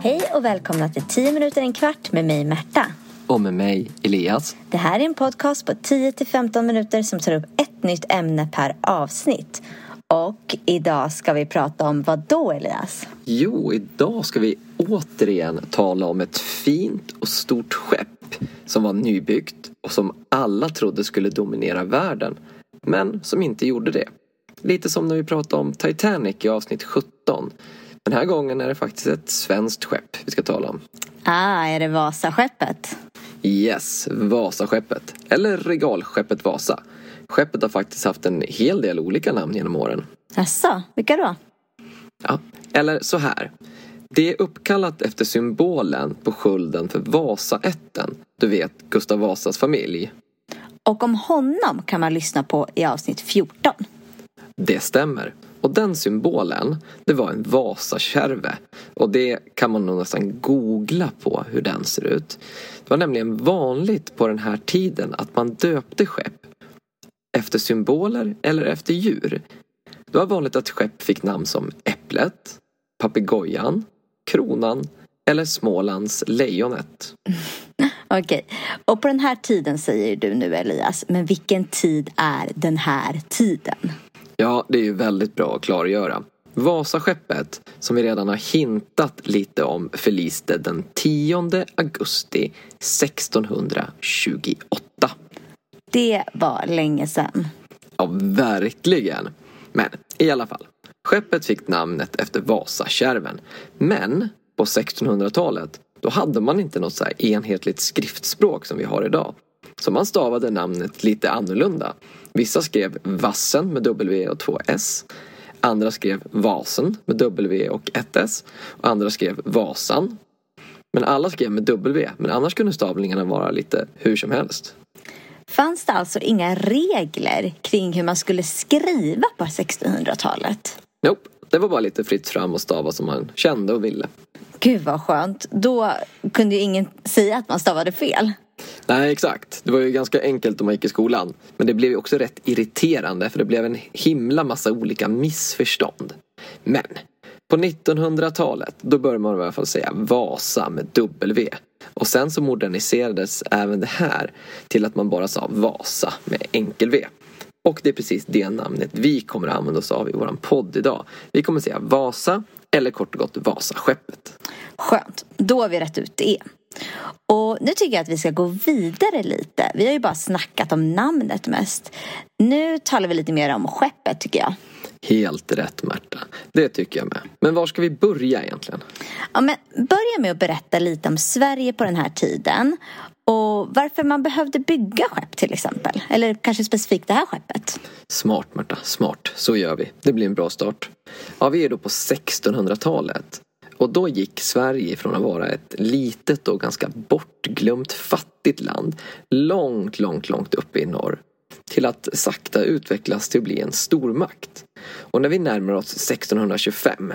Hej och välkomna till 10 minuter en kvart med mig Märta. Och med mig, Elias. Det här är en podcast på 10-15 minuter som tar upp ett nytt ämne per avsnitt. Och idag ska vi prata om vad då Elias? Jo, idag ska vi återigen tala om ett fint och stort skepp som var nybyggt och som alla trodde skulle dominera världen, men som inte gjorde det. Lite som när vi pratade om Titanic i avsnitt 17. Den här gången är det faktiskt ett svenskt skepp vi ska tala om. Ah, är det Vasaskeppet? Yes, Vasaskeppet. Eller regalskeppet Vasa. Skeppet har faktiskt haft en hel del olika namn genom åren. Jaså, vilka då? Ja, eller så här. Det är uppkallat efter symbolen på skölden för Vasaätten. Du vet, Gustav Vasas familj. Och om honom kan man lyssna på i avsnitt 14. Det stämmer. Och den symbolen, det var en Vasakärve. Och det kan man nog nästan googla på hur den ser ut. Det var nämligen vanligt på den här tiden att man döpte skepp efter symboler eller efter djur. Det var vanligt att skepp fick namn som Äpplet, Papegojan, Kronan eller Smålands Lejonet. Okej, och på den här tiden säger du nu Elias, men vilken tid är den här tiden? Ja, det är ju väldigt bra att klargöra. Vasaskeppet, som vi redan har hintat lite om, förliste den 10 augusti 1628. Det var länge sedan. Ja, verkligen. Men i alla fall. Skeppet fick namnet efter Vasakärven. Men på 1600-talet då hade man inte något så enhetligt skriftspråk som vi har idag. Så man stavade namnet lite annorlunda. Vissa skrev Vassen med W och två S. Andra skrev Vasen med W och ett S. Och andra skrev Vasan. Men alla skrev med W, men annars kunde stavningarna vara lite hur som helst. Fanns det alltså inga regler kring hur man skulle skriva på 1600-talet? Nope, det var bara lite fritt fram och stava som man kände och ville. Gud vad skönt. Då kunde ju ingen säga att man stavade fel. Nej, exakt. Det var ju ganska enkelt om man gick i skolan. Men det blev ju också rätt irriterande för det blev en himla massa olika missförstånd. Men på 1900-talet då började man i alla fall säga Vasa med W. Och sen så moderniserades även det här till att man bara sa Vasa med enkel V. Och det är precis det namnet vi kommer att använda oss av i vår podd idag. Vi kommer att säga Vasa eller kort och gott Vasaskeppet. Skönt, då har vi rätt ut det. Och nu tycker jag att vi ska gå vidare lite. Vi har ju bara snackat om namnet mest. Nu talar vi lite mer om skeppet tycker jag. Helt rätt Märta. Det tycker jag med. Men var ska vi börja egentligen? Ja, men börja med att berätta lite om Sverige på den här tiden. Och varför man behövde bygga skepp till exempel. Eller kanske specifikt det här skeppet. Smart Märta, smart. Så gör vi. Det blir en bra start. Ja, vi är då på 1600-talet. Och då gick Sverige från att vara ett litet och ganska bortglömt fattigt land långt, långt, långt uppe i norr till att sakta utvecklas till att bli en stormakt. Och när vi närmar oss 1625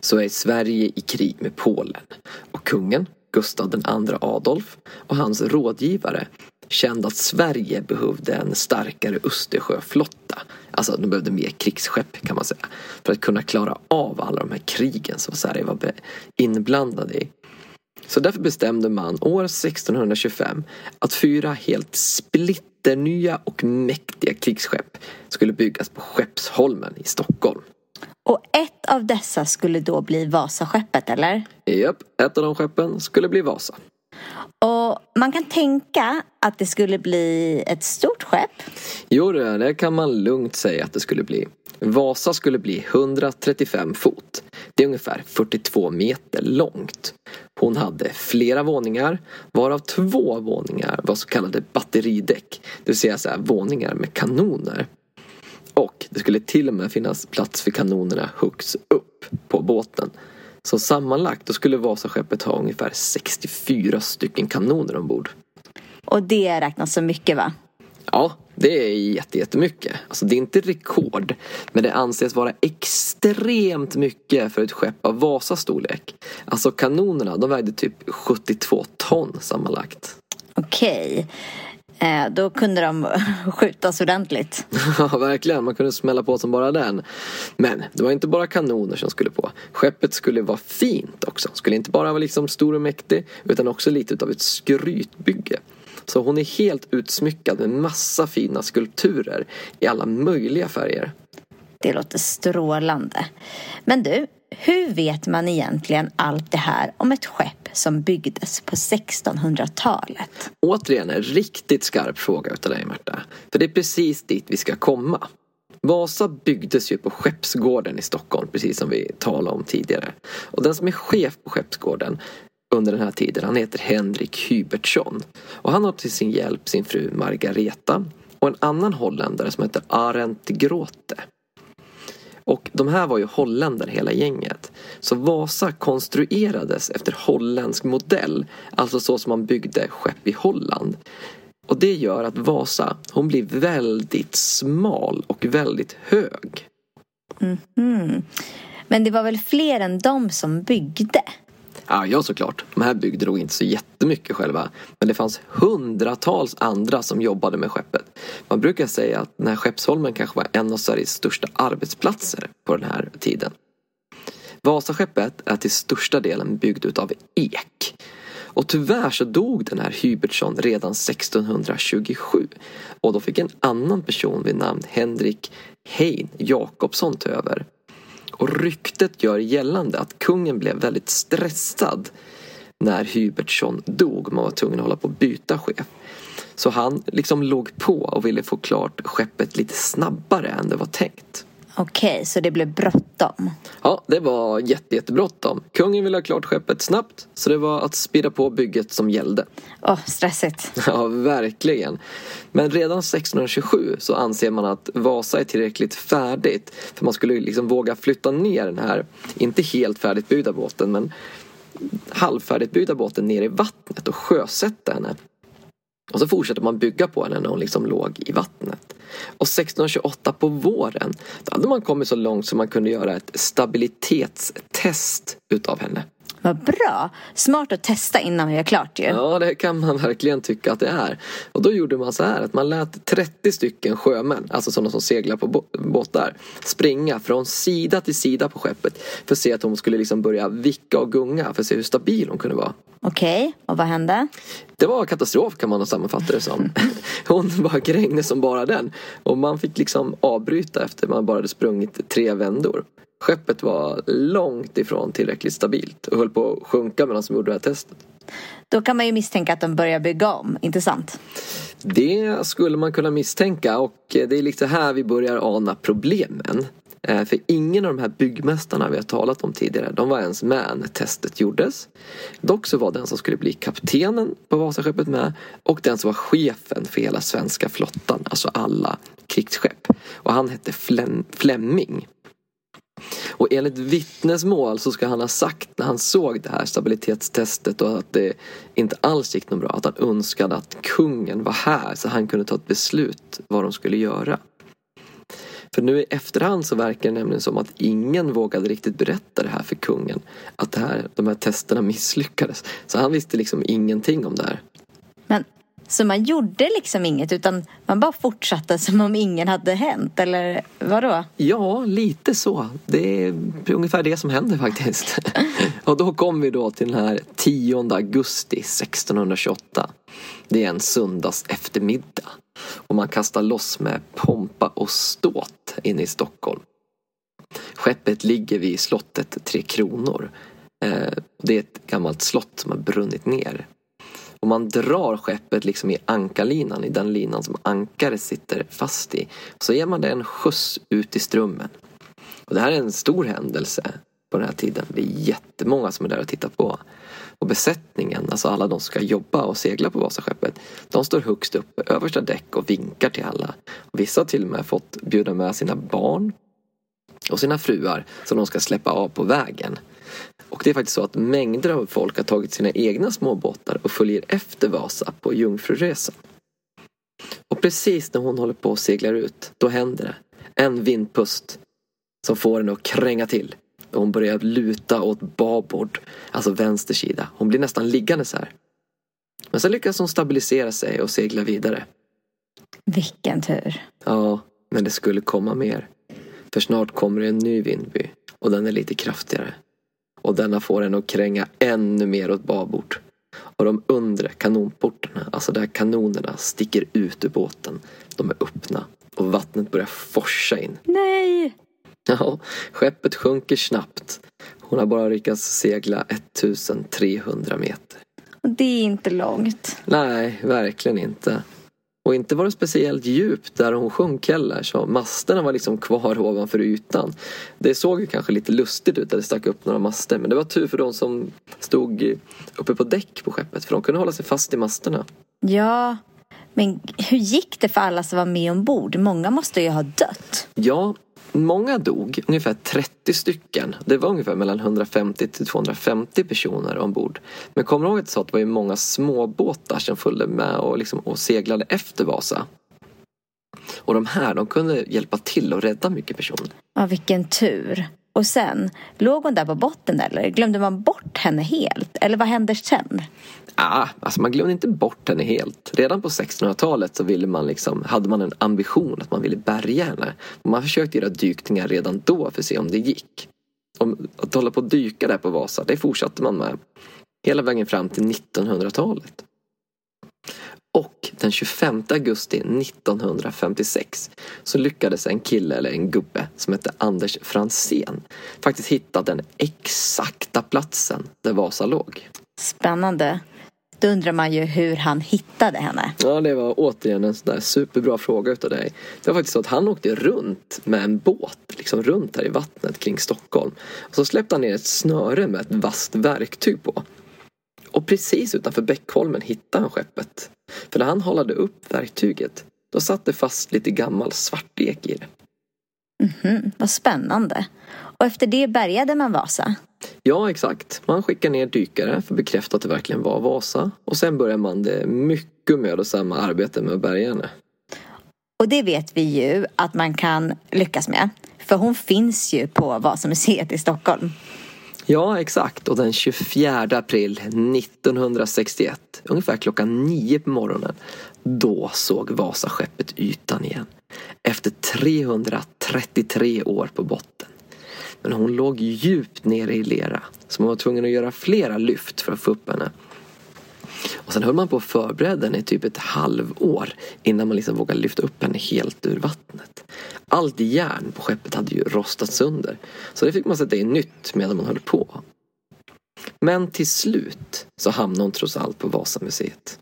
så är Sverige i krig med Polen och kungen Gustav II Adolf och hans rådgivare kände att Sverige behövde en starkare Östersjöflotta. Alltså de behövde mer krigsskepp kan man säga. För att kunna klara av alla de här krigen som Sverige var inblandade i. Så därför bestämde man år 1625 att fyra helt splitternya och mäktiga krigsskepp skulle byggas på Skeppsholmen i Stockholm. Och ett av dessa skulle då bli Vasaskeppet, eller? Japp, ett av de skeppen skulle bli Vasa. Och man kan tänka att det skulle bli ett stort skepp. Jo, det kan man lugnt säga att det skulle bli. Vasa skulle bli 135 fot. Det är ungefär 42 meter långt. Hon hade flera våningar, varav två våningar var så kallade batteridäck. Det vill säga så här, våningar med kanoner. Och det skulle till och med finnas plats för kanonerna högst upp på båten. Så sammanlagt då skulle Vasaskeppet ha ungefär 64 stycken kanoner ombord. Och det räknas som mycket va? Ja, det är jättemycket. Alltså det är inte rekord, men det anses vara extremt mycket för ett skepp av Vasas storlek. Alltså kanonerna, de vägde typ 72 ton sammanlagt. Okej. Eh, då kunde de skjutas ordentligt. Ja, verkligen. Man kunde smälla på som bara den. Men det var inte bara kanoner som skulle på. Skeppet skulle vara fint också. Skulle inte bara vara liksom stor och mäktig utan också lite av ett skrytbygge. Så hon är helt utsmyckad med massa fina skulpturer i alla möjliga färger. Det låter strålande. Men du, hur vet man egentligen allt det här om ett skepp som byggdes på 1600-talet? Återigen en riktigt skarp fråga utav dig Märta. För det är precis dit vi ska komma. Vasa byggdes ju på Skeppsgården i Stockholm, precis som vi talade om tidigare. Och den som är chef på Skeppsgården under den här tiden, han heter Henrik Hubertsson. Och han har till sin hjälp sin fru Margareta och en annan holländare som heter Arendt Grote. Och de här var ju holländare hela gänget. Så Vasa konstruerades efter holländsk modell. Alltså så som man byggde skepp i Holland. Och det gör att Vasa, hon blir väldigt smal och väldigt hög. Mm -hmm. Men det var väl fler än de som byggde? Ja, ja såklart. De här byggde nog inte så jättemycket själva. Men det fanns hundratals andra som jobbade med skeppet. Man brukar säga att den här Skeppsholmen kanske var en av Sveriges största arbetsplatser på den här tiden. Vasaskeppet är till största delen byggd utav ek. Och tyvärr så dog den här Hubertsson redan 1627. Och då fick en annan person vid namn Henrik Hein Jakobsson ta över. Och ryktet gör gällande att kungen blev väldigt stressad när Hubertsson dog. Man var tvungen att hålla på att byta chef. Så han liksom låg på och ville få klart skeppet lite snabbare än det var tänkt. Okej, okay, så det blev bråttom? Ja, det var jätte, jättebråttom. Kungen ville ha klart skeppet snabbt, så det var att spida på bygget som gällde. Åh, oh, stressigt. Ja, verkligen. Men redan 1627 så anser man att Vasa är tillräckligt färdigt för man skulle liksom våga flytta ner den här, inte helt färdigt byggda båten, men halvfärdigt byggda båten ner i vattnet och sjösätta henne. Och så fortsatte man bygga på henne när hon liksom låg i vattnet. Och 1628 på våren, då hade man kommit så långt som man kunde göra ett stabilitetstest utav henne. Vad bra! Smart att testa innan vi gör klart ju. Ja, det kan man verkligen tycka att det är. Och då gjorde man så här att man lät 30 stycken sjömän, alltså sådana som seglar på båtar, springa från sida till sida på skeppet för att se att hon skulle liksom börja vicka och gunga för att se hur stabil hon kunde vara. Okej, okay. och vad hände? Det var katastrof kan man sammanfatta det som. Hon bara grängde som bara den. Och man fick liksom avbryta efter man bara hade sprungit tre vändor. Skeppet var långt ifrån tillräckligt stabilt och höll på att sjunka medan de gjorde det här testet. Då kan man ju misstänka att de börjar bygga om, inte sant? Det skulle man kunna misstänka och det är lite här vi börjar ana problemen. Eh, för ingen av de här byggmästarna vi har talat om tidigare, de var ens med när testet gjordes. Dock så var den som skulle bli kaptenen på Vasaskeppet med och den som var chefen för hela svenska flottan, alltså alla krigsskepp. Och han hette Flem Flemming. Och enligt vittnesmål så ska han ha sagt när han såg det här stabilitetstestet och att det inte alls gick något bra att han önskade att kungen var här så han kunde ta ett beslut vad de skulle göra. För nu i efterhand så verkar det nämligen som att ingen vågade riktigt berätta det här för kungen. Att det här, de här testerna misslyckades. Så han visste liksom ingenting om det här. Men så man gjorde liksom inget utan man bara fortsatte som om ingen hade hänt eller vadå? Ja, lite så. Det är ungefär det som händer faktiskt. och då kom vi då till den här 10 augusti 1628. Det är en söndags eftermiddag. Och man kastar loss med pompa och ståt inne i Stockholm. Skeppet ligger vid slottet Tre Kronor. Eh, det är ett gammalt slott som har brunnit ner. Och man drar skeppet liksom i ankarlinan, i den linan som ankaret sitter fast i. Så ger man det en skjuts ut i strömmen. Och det här är en stor händelse på den här tiden. Det är jättemånga som är där och tittar på. Och besättningen, alltså alla de som ska jobba och segla på Vasaskeppet, de står högst upp på översta däck och vinkar till alla. Och vissa har till och med fått bjuda med sina barn och sina fruar som de ska släppa av på vägen. Och det är faktiskt så att mängder av folk har tagit sina egna småbåtar och följer efter Vasa på jungfruresan. Och precis när hon håller på att segla ut, då händer det. En vindpust som får henne att kränga till. Och hon börjar luta åt babord, alltså vänster sida. Hon blir nästan liggande så här. Men sen lyckas hon stabilisera sig och segla vidare. Vilken tur. Ja, men det skulle komma mer. För snart kommer det en ny vindby och den är lite kraftigare. Och denna får en att kränga ännu mer åt babord. Och de undre kanonportarna, alltså där kanonerna sticker ut ur båten, de är öppna och vattnet börjar forsa in. Nej! Ja, skeppet sjunker snabbt. Hon har bara lyckats segla 1300 meter. Det är inte långt. Nej, verkligen inte. Och inte var det speciellt djupt där hon sjönk heller så masterna var liksom kvar ovanför ytan. Det såg ju kanske lite lustigt ut att det stack upp några master men det var tur för de som stod uppe på däck på skeppet för de kunde hålla sig fast i masterna. Ja, men hur gick det för alla som var med ombord? Många måste ju ha dött. Ja, många dog, ungefär 30 stycken. Det var ungefär mellan 150 till 250 personer ombord. Men kommer du ihåg att jag sa att det var ju många småbåtar som följde med och, liksom, och seglade efter Vasa? Och de här, de kunde hjälpa till och rädda mycket personer. Ja, vilken tur. Och sen, låg hon där på botten eller? Glömde man bort henne helt? Eller vad händer sen? Ah, alltså man glömde inte bort henne helt. Redan på 1600-talet så ville man liksom, hade man en ambition att man ville bärga henne. Man försökte göra dykningar redan då för att se om det gick. Om, att hålla på och dyka där på Vasa, det fortsatte man med hela vägen fram till 1900-talet. Den 25 augusti 1956 så lyckades en kille eller en gubbe som hette Anders Fransén faktiskt hitta den exakta platsen där Vasa låg. Spännande. Då undrar man ju hur han hittade henne. Ja, det var återigen en sån där superbra fråga utav dig. Det var faktiskt så att han åkte runt med en båt, liksom runt här i vattnet kring Stockholm. Och så släppte han ner ett snöre med ett vasst verktyg på. Och precis utanför Bäckholmen hittade han skeppet. För när han hållade upp verktyget, då satt det fast lite gammal svartek i det. Mhm, vad spännande. Och efter det bärgade man Vasa. Ja, exakt. Man skickar ner dykare för att bekräfta att det verkligen var Vasa. Och sen börjar man det mycket mödosamma arbetet med att bärga henne. Och det vet vi ju att man kan lyckas med. För hon finns ju på Vasamuseet i Stockholm. Ja, exakt. Och den 24 april 1961, ungefär klockan nio på morgonen, då såg Vasaskeppet ytan igen. Efter 333 år på botten. Men hon låg djupt nere i lera, så man var tvungen att göra flera lyft för att få upp henne. Och sen höll man på att förbereda henne i typ ett halvår innan man liksom vågade lyfta upp henne helt ur vattnet. Allt järn på skeppet hade ju rostat sönder. Så det fick man sätta in nytt medan man höll på. Men till slut så hamnade hon trots allt på Vasamuseet.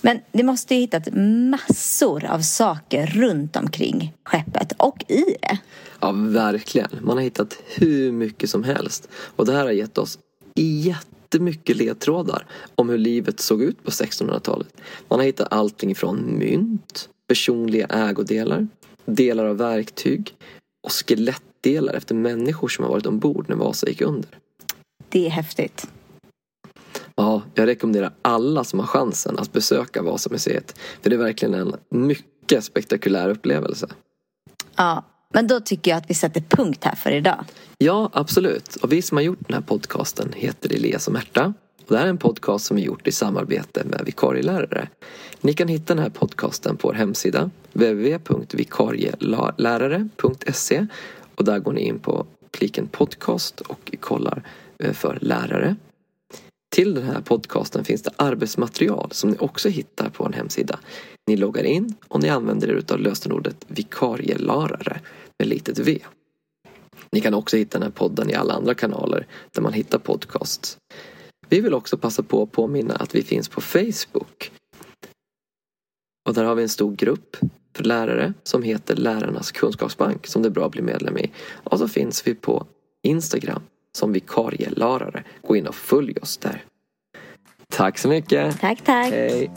Men det måste ju hittat massor av saker runt omkring skeppet och i det. Ja, verkligen. Man har hittat hur mycket som helst. Och det här har gett oss jättemycket ledtrådar om hur livet såg ut på 1600-talet. Man har hittat allting från mynt, personliga ägodelar, delar av verktyg och skelettdelar efter människor som har varit ombord när Vasa gick under. Det är häftigt. Ja, jag rekommenderar alla som har chansen att besöka Vasamuseet. För det är verkligen en mycket spektakulär upplevelse. Ja, men då tycker jag att vi sätter punkt här för idag. Ja, absolut. Och vi som har gjort den här podcasten heter Elias och Märta. Och det här är en podcast som är gjort i samarbete med vikarielärare. Ni kan hitta den här podcasten på vår hemsida www.vikarielärare.se och där går ni in på kliken podcast och kollar eh, för lärare. Till den här podcasten finns det arbetsmaterial som ni också hittar på en hemsida. Ni loggar in och ni använder er av lösenordet vikarielärare med litet v. Ni kan också hitta den här podden i alla andra kanaler där man hittar podcasts. Vi vill också passa på att påminna att vi finns på Facebook. Och där har vi en stor grupp för lärare som heter Lärarnas kunskapsbank som det är bra att bli medlem i. Och så finns vi på Instagram som vikarielärare. Gå in och följ oss där. Tack så mycket. Tack, tack. Hej.